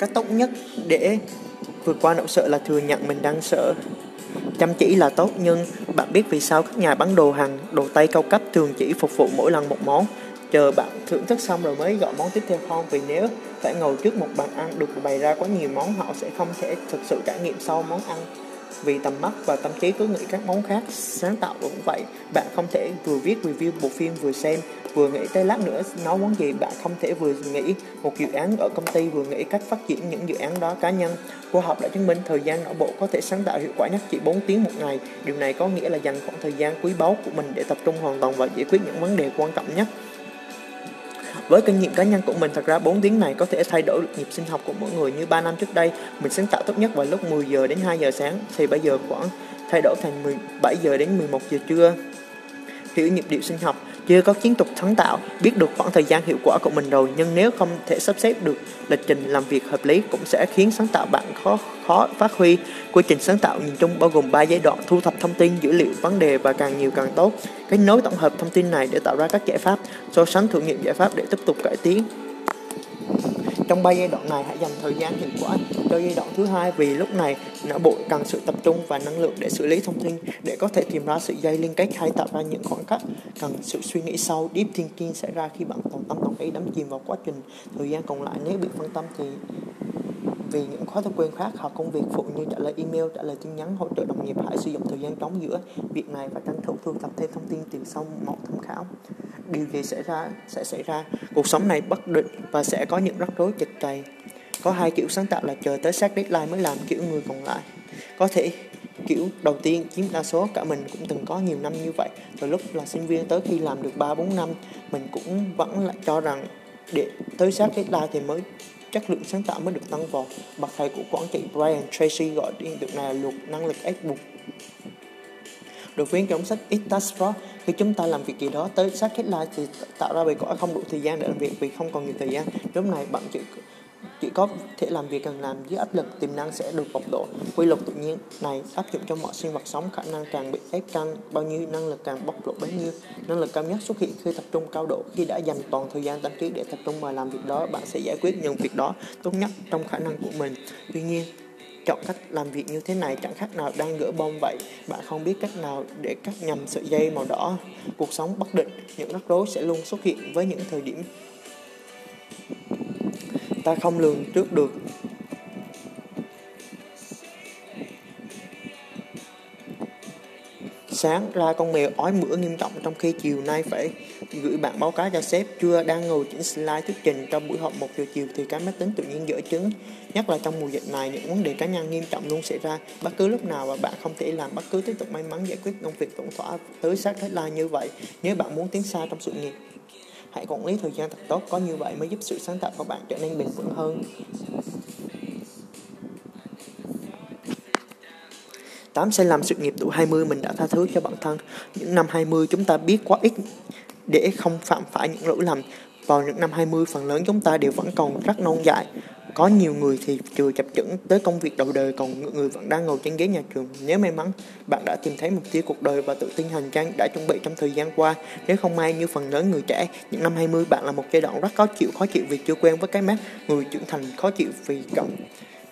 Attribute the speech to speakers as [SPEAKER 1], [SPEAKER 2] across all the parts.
[SPEAKER 1] cách tốt nhất để vượt qua nỗi sợ là thừa nhận mình đang sợ. Chăm chỉ là tốt, nhưng bạn biết vì sao các nhà bán đồ hàng, đồ tây cao cấp thường chỉ phục vụ mỗi lần một món? Chờ bạn thưởng thức xong rồi mới gọi món tiếp theo không? Vì nếu phải ngồi trước một bàn ăn được bày ra quá nhiều món, họ sẽ không thể thực sự trải nghiệm sau món ăn vì tầm mắt và tâm trí cứ nghĩ các món khác. Sáng tạo cũng vậy, bạn không thể vừa viết review bộ phim vừa xem, vừa nghĩ tới lát nữa nấu món gì bạn không thể vừa nghĩ. Một dự án ở công ty vừa nghĩ cách phát triển những dự án đó cá nhân. Khoa học đã chứng minh thời gian não bộ có thể sáng tạo hiệu quả nhất chỉ 4 tiếng một ngày. Điều này có nghĩa là dành khoảng thời gian quý báu của mình để tập trung hoàn toàn vào giải quyết những vấn đề quan trọng nhất với kinh nghiệm cá nhân của mình, thật ra 4 tiếng này có thể thay đổi nhịp sinh học của mỗi người. Như 3 năm trước đây, mình sáng tạo tốt nhất vào lúc 10 giờ đến 2 giờ sáng, thì bây giờ khoảng thay đổi thành 17 giờ đến 11 giờ trưa. Hiểu nhịp điệu sinh học chưa có chiến thuật sáng tạo, biết được khoảng thời gian hiệu quả của mình rồi, nhưng nếu không thể sắp xếp được lịch trình làm việc hợp lý cũng sẽ khiến sáng tạo bạn khó khó phát huy. Quy trình sáng tạo nhìn chung bao gồm 3 giai đoạn thu thập thông tin, dữ liệu, vấn đề và càng nhiều càng tốt. Kết nối tổng hợp thông tin này để tạo ra các giải pháp, so sánh thử nghiệm giải pháp để tiếp tục cải tiến. Trong ba giai đoạn này, hãy dành thời gian hiệu quả cho giai đoạn thứ hai, vì lúc này não bộ cần sự tập trung và năng lượng để xử lý thông tin, để có thể tìm ra sự dây liên kết hay tạo ra những khoảng cách cần sự suy nghĩ sâu deep thinking xảy ra khi bạn toàn tâm toàn ý đắm chìm vào quá trình thời gian còn lại. Nếu bị phân tâm thì vì những thói quen khác hoặc công việc phụ như trả lời email, trả lời tin nhắn, hỗ trợ đồng nghiệp hãy sử dụng thời gian trống giữa việc này và tranh thủ thu thập thêm thông tin từ sau một tham khảo. Điều gì xảy ra sẽ xảy ra. Cuộc sống này bất định và sẽ có những rắc rối chật chày. Có hai kiểu sáng tạo là chờ tới sát deadline mới làm kiểu người còn lại. Có thể kiểu đầu tiên chiếm đa số cả mình cũng từng có nhiều năm như vậy từ lúc là sinh viên tới khi làm được 3 4 năm mình cũng vẫn là cho rằng để tới sát deadline thì mới chất lượng sáng tạo mới được tăng vọt. Bậc thầy của quản trị Brian Tracy gọi hiện tượng này là luật năng lực ép buộc. Được viết trong sách It Task Force, khi chúng ta làm việc gì đó tới sát lại thì tạo ra bầy cõi không đủ thời gian để làm việc vì không còn nhiều thời gian. Lúc này bạn chỉ chỉ có thể làm việc cần làm dưới áp lực, tiềm năng sẽ được bộc lộ. Quy luật tự nhiên này áp dụng cho mọi sinh vật sống, khả năng càng bị ép căng, bao nhiêu năng lực càng bộc lộ bấy nhiêu. Năng lực cao nhất xuất hiện khi tập trung cao độ. Khi đã dành toàn thời gian tâm trí để tập trung vào làm việc đó, bạn sẽ giải quyết những việc đó tốt nhất trong khả năng của mình. Tuy nhiên, chọn cách làm việc như thế này chẳng khác nào đang gỡ bom vậy. Bạn không biết cách nào để cắt nhầm sợi dây màu đỏ. Cuộc sống bất định, những rắc rối sẽ luôn xuất hiện với những thời điểm ta không lường trước được. Sáng ra con mèo ói mửa nghiêm trọng trong khi chiều nay phải gửi bản báo cáo cho sếp. Chưa đang ngồi chỉnh slide thuyết trình trong buổi họp một giờ chiều thì cái máy tính tự nhiên dở chứng nhất là trong mùa dịch này, những vấn đề cá nhân nghiêm trọng luôn xảy ra. Bất cứ lúc nào và bạn không thể làm bất cứ tiếp tục may mắn giải quyết công việc tổng thỏa tới sát deadline như vậy, nếu bạn muốn tiến xa trong sự nghiệp Hãy quản lý thời gian thật tốt, có như vậy mới giúp sự sáng tạo của bạn trở nên bền vững hơn. 8 sẽ làm sự nghiệp tuổi 20 mình đã tha thứ cho bản thân. Những năm 20 chúng ta biết quá ít để không phạm phải những lỗi lầm. Vào những năm 20 phần lớn chúng ta đều vẫn còn rất non dại. Có nhiều người thì chưa chập chững tới công việc đầu đời còn người vẫn đang ngồi trên ghế nhà trường. Nếu may mắn, bạn đã tìm thấy mục tiêu cuộc đời và tự tin hành trang đã chuẩn bị trong thời gian qua. Nếu không may như phần lớn người trẻ, những năm 20 bạn là một giai đoạn rất khó chịu, khó chịu vì chưa quen với cái mát. Người trưởng thành khó chịu vì cộng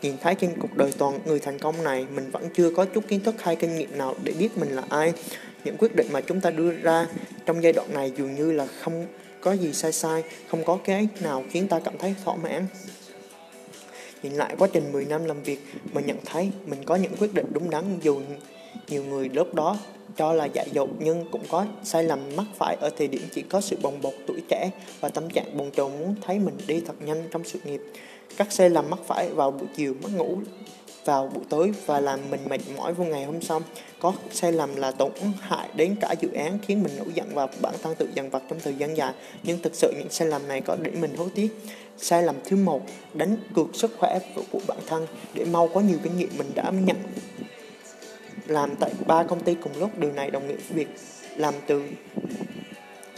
[SPEAKER 1] nhìn thấy trên cuộc đời toàn người thành công này mình vẫn chưa có chút kiến thức hay kinh nghiệm nào để biết mình là ai những quyết định mà chúng ta đưa ra trong giai đoạn này dường như là không có gì sai sai không có cái nào khiến ta cảm thấy thỏa mãn Nhìn lại quá trình 10 năm làm việc, mình nhận thấy mình có những quyết định đúng đắn dù nhiều người lúc đó cho là dại dột nhưng cũng có sai lầm mắc phải ở thời điểm chỉ có sự bồng bột tuổi trẻ và tâm trạng bồn chồn muốn thấy mình đi thật nhanh trong sự nghiệp. Các sai lầm mắc phải vào buổi chiều mất ngủ vào buổi tối và làm mình mệt mỏi vào ngày hôm sau. Có sai lầm là tổn hại đến cả dự án khiến mình nổi giận và bản thân tự dằn vặt trong thời gian dài. Nhưng thực sự những sai lầm này có để mình hối tiếc. Sai lầm thứ một, đánh cược sức khỏe của bản thân để mau có nhiều kinh nghiệm mình đã nhận làm tại ba công ty cùng lúc điều này đồng nghĩa việc làm từ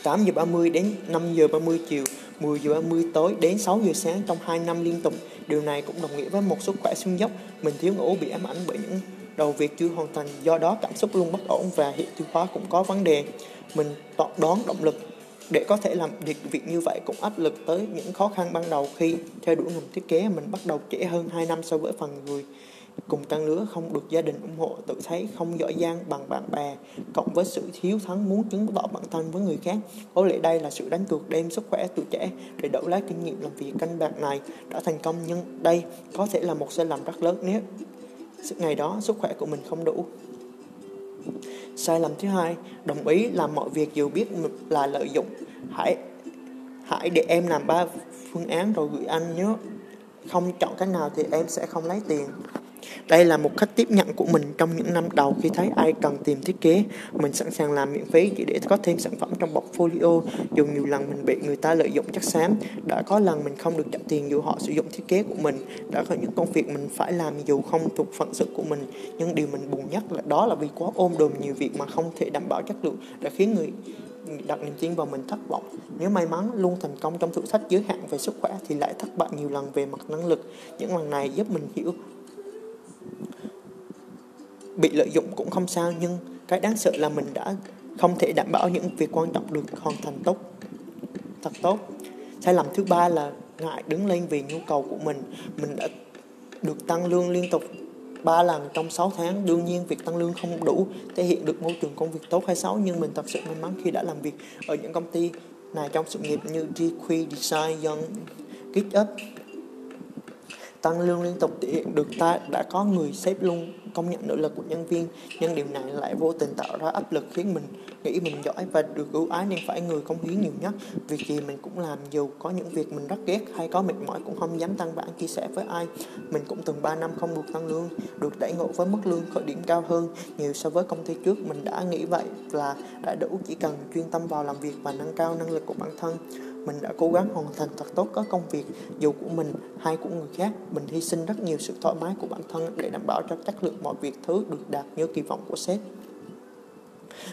[SPEAKER 1] 8 giờ 30 đến 5 giờ 30 chiều 10 giờ 30 tối đến 6 giờ sáng trong 2 năm liên tục. Điều này cũng đồng nghĩa với một sức khỏe xuống dốc. Mình thiếu ngủ bị ám ảnh bởi những đầu việc chưa hoàn thành. Do đó cảm xúc luôn bất ổn và hệ tiêu hóa cũng có vấn đề. Mình đoán động lực. Để có thể làm việc việc như vậy cũng áp lực tới những khó khăn ban đầu. Khi theo đuổi ngành thiết kế, mình bắt đầu trễ hơn 2 năm so với phần người cùng tăng lứa không được gia đình ủng hộ, tự thấy không giỏi giang bằng bạn bè, cộng với sự thiếu thắng muốn chứng tỏ bản thân với người khác. Có lẽ đây là sự đánh cược đem sức khỏe tuổi trẻ để đổi lấy kinh nghiệm làm việc canh bạc này đã thành công, nhưng đây có thể là một sai lầm rất lớn nếu ngày đó sức khỏe của mình không đủ. Sai lầm thứ hai, đồng ý làm mọi việc dù biết là lợi dụng. Hãy hãy để em làm ba phương án rồi gửi anh nhé không chọn cách nào thì em sẽ không lấy tiền đây là một cách tiếp nhận của mình trong những năm đầu khi thấy ai cần tìm thiết kế. Mình sẵn sàng làm miễn phí chỉ để có thêm sản phẩm trong portfolio. Dù nhiều lần mình bị người ta lợi dụng chất xám, đã có lần mình không được trả tiền dù họ sử dụng thiết kế của mình. Đã có những công việc mình phải làm dù không thuộc phận sự của mình. Nhưng điều mình buồn nhất là đó là vì quá ôm đồm nhiều việc mà không thể đảm bảo chất lượng đã khiến người đặt niềm tin vào mình thất vọng. Nếu may mắn luôn thành công trong thử thách giới hạn về sức khỏe thì lại thất bại nhiều lần về mặt năng lực. Những lần này giúp mình hiểu bị lợi dụng cũng không sao, nhưng cái đáng sợ là mình đã không thể đảm bảo những việc quan trọng được hoàn thành tốt, thật tốt. Sai lầm thứ ba là ngại đứng lên vì nhu cầu của mình. Mình đã được tăng lương liên tục 3 lần trong 6 tháng. Đương nhiên, việc tăng lương không đủ thể hiện được môi trường công việc tốt hay xấu, nhưng mình thật sự may mắn khi đã làm việc ở những công ty này trong sự nghiệp như GQ Design, Young GitHub tăng lương liên tục thể hiện được ta đã có người sếp luôn công nhận nỗ lực của nhân viên. Nhưng điều này lại vô tình tạo ra áp lực khiến mình nghĩ mình giỏi và được ưu ái nên phải người công hiến nhiều nhất. Việc gì mình cũng làm, dù có những việc mình rất ghét hay có mệt mỏi cũng không dám tăng bản chia sẻ với ai. Mình cũng từng 3 năm không được tăng lương, được đẩy ngộ với mức lương khởi điểm cao hơn. Nhiều so với công ty trước, mình đã nghĩ vậy là đã đủ chỉ cần chuyên tâm vào làm việc và nâng cao năng lực của bản thân mình đã cố gắng hoàn thành thật tốt các công việc dù của mình hay của người khác mình hy sinh rất nhiều sự thoải mái của bản thân để đảm bảo cho chất lượng mọi việc thứ được đạt như kỳ vọng của sếp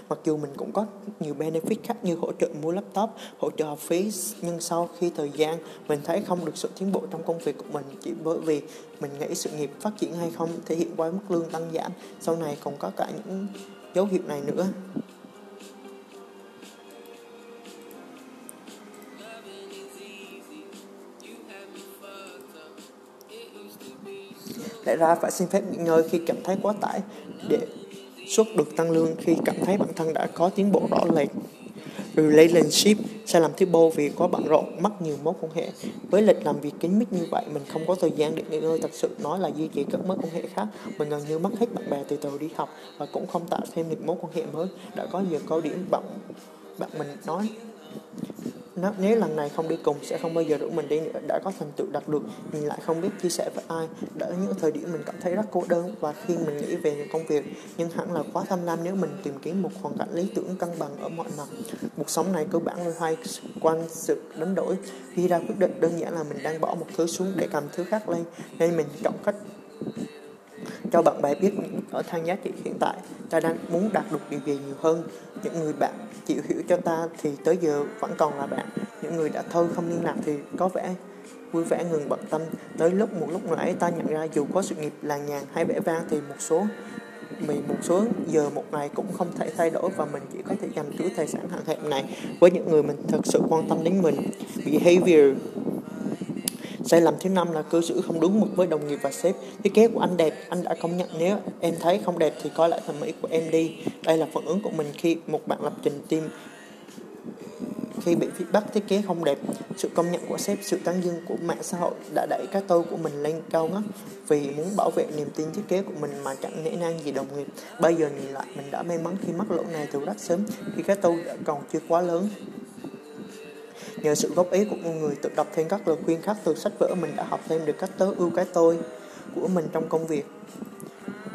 [SPEAKER 1] Mặc dù mình cũng có nhiều benefit khác như hỗ trợ mua laptop, hỗ trợ học phí, nhưng sau khi thời gian mình thấy không được sự tiến bộ trong công việc của mình chỉ bởi vì mình nghĩ sự nghiệp phát triển hay không thể hiện qua mức lương tăng giảm. Sau này còn có cả những dấu hiệu này nữa. Lẽ ra phải xin phép nghỉ ngơi khi cảm thấy quá tải để suất được tăng lương khi cảm thấy bản thân đã có tiến bộ rõ rệt. Relationship sai lầm thứ bô vì quá bận rộn, mất nhiều mối quan hệ. Với lịch làm việc kín mít như vậy, mình không có thời gian để nghỉ ngơi. Thật sự nói là duy trì các mối quan hệ khác, mình gần như mất hết bạn bè từ từ đi học và cũng không tạo thêm được mối quan hệ mới. Đã có nhiều câu điểm bạn bạn mình nói nếu lần này không đi cùng, sẽ không bao giờ rủ mình đi nữa. Đã có thành tựu đạt được nhìn lại không biết chia sẻ với ai. Đã những thời điểm mình cảm thấy rất cô đơn và khi mình nghĩ về công việc, nhưng hẳn là quá tham lam nếu mình tìm kiếm một hoàn cảnh lý tưởng cân bằng ở mọi mặt. Cuộc sống này cơ bản hay quanh sự đánh đổi. Khi ra quyết định, đơn giản là mình đang bỏ một thứ xuống để cầm thứ khác lên, nên mình chọn cách cho bạn bè biết mình ở thang giá trị hiện tại. Ta đang muốn đạt được điều gì nhiều hơn. Những người bạn chịu hiểu cho ta thì tới giờ vẫn còn là bạn. Những người đã thôi không liên lạc thì có vẻ vui vẻ ngừng bận tâm. Tới lúc một lúc nãy ta nhận ra dù có sự nghiệp làng nhàn hay vẻ vang thì một số mình một số giờ một ngày cũng không thể thay đổi và mình chỉ có thể dành túi tài sản hạn hẹp này với những người mình thật sự quan tâm đến mình. Behavior Sai lầm thứ năm là cư xử không đúng mực với đồng nghiệp và sếp. Thiết kế của anh đẹp, anh đã công nhận nếu em thấy không đẹp thì coi lại thẩm mỹ của em đi. Đây là phản ứng của mình khi một bạn lập trình team khi bị feedback thiết kế không đẹp, sự công nhận của sếp, sự tán dương của mạng xã hội đã đẩy cái tôi của mình lên cao ngất vì muốn bảo vệ niềm tin thiết kế của mình mà chẳng nể nang gì đồng nghiệp. Bây giờ nhìn lại mình đã may mắn khi mắc lỗi này từ rất sớm khi cái tôi đã còn chưa quá lớn. Nhờ sự góp ý của một người tự đọc thêm các lời khuyên khác từ sách vở mình đã học thêm được cách tớ ưu cái tôi của mình trong công việc.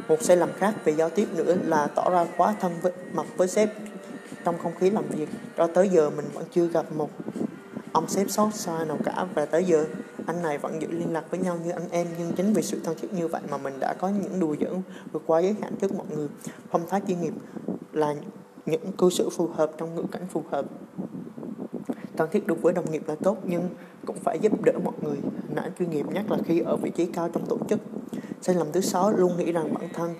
[SPEAKER 1] Một sai lầm khác về giao tiếp nữa là tỏ ra quá thân với, mặt với sếp trong không khí làm việc. Cho tới giờ mình vẫn chưa gặp một ông sếp xót xa nào cả và tới giờ anh này vẫn giữ liên lạc với nhau như anh em nhưng chính vì sự thân thiết như vậy mà mình đã có những đùa giỡn vượt qua giới hạn trước mọi người phong thái chuyên nghiệp là những cư xử phù hợp trong ngữ cảnh phù hợp thân thiết đúng với đồng nghiệp là tốt, nhưng cũng phải giúp đỡ mọi người. Nãy chuyên nghiệp nhất là khi ở vị trí cao trong tổ chức, sai lầm thứ sáu luôn nghĩ rằng bản thân,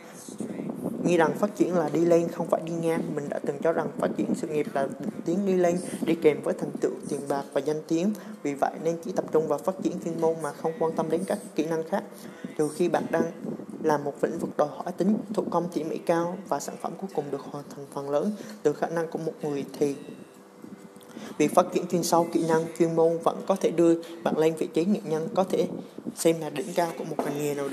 [SPEAKER 1] nghĩ rằng phát triển là đi lên, không phải đi ngang. Mình đã từng cho rằng phát triển sự nghiệp là tiến đi lên, đi kèm với thành tựu, tiền bạc và danh tiếng. Vì vậy nên chỉ tập trung vào phát triển chuyên môn mà không quan tâm đến các kỹ năng khác. Trừ khi bạn đang là một lĩnh vực đòi hỏi tính thủ công tỉ mỉ cao và sản phẩm cuối cùng được hoàn thành phần lớn từ khả năng của một người thì việc phát triển chuyên sâu, kỹ năng, chuyên môn vẫn có thể đưa bạn lên vị trí nghệ nhân, có thể xem là đỉnh cao của một ngành nghề nào đó.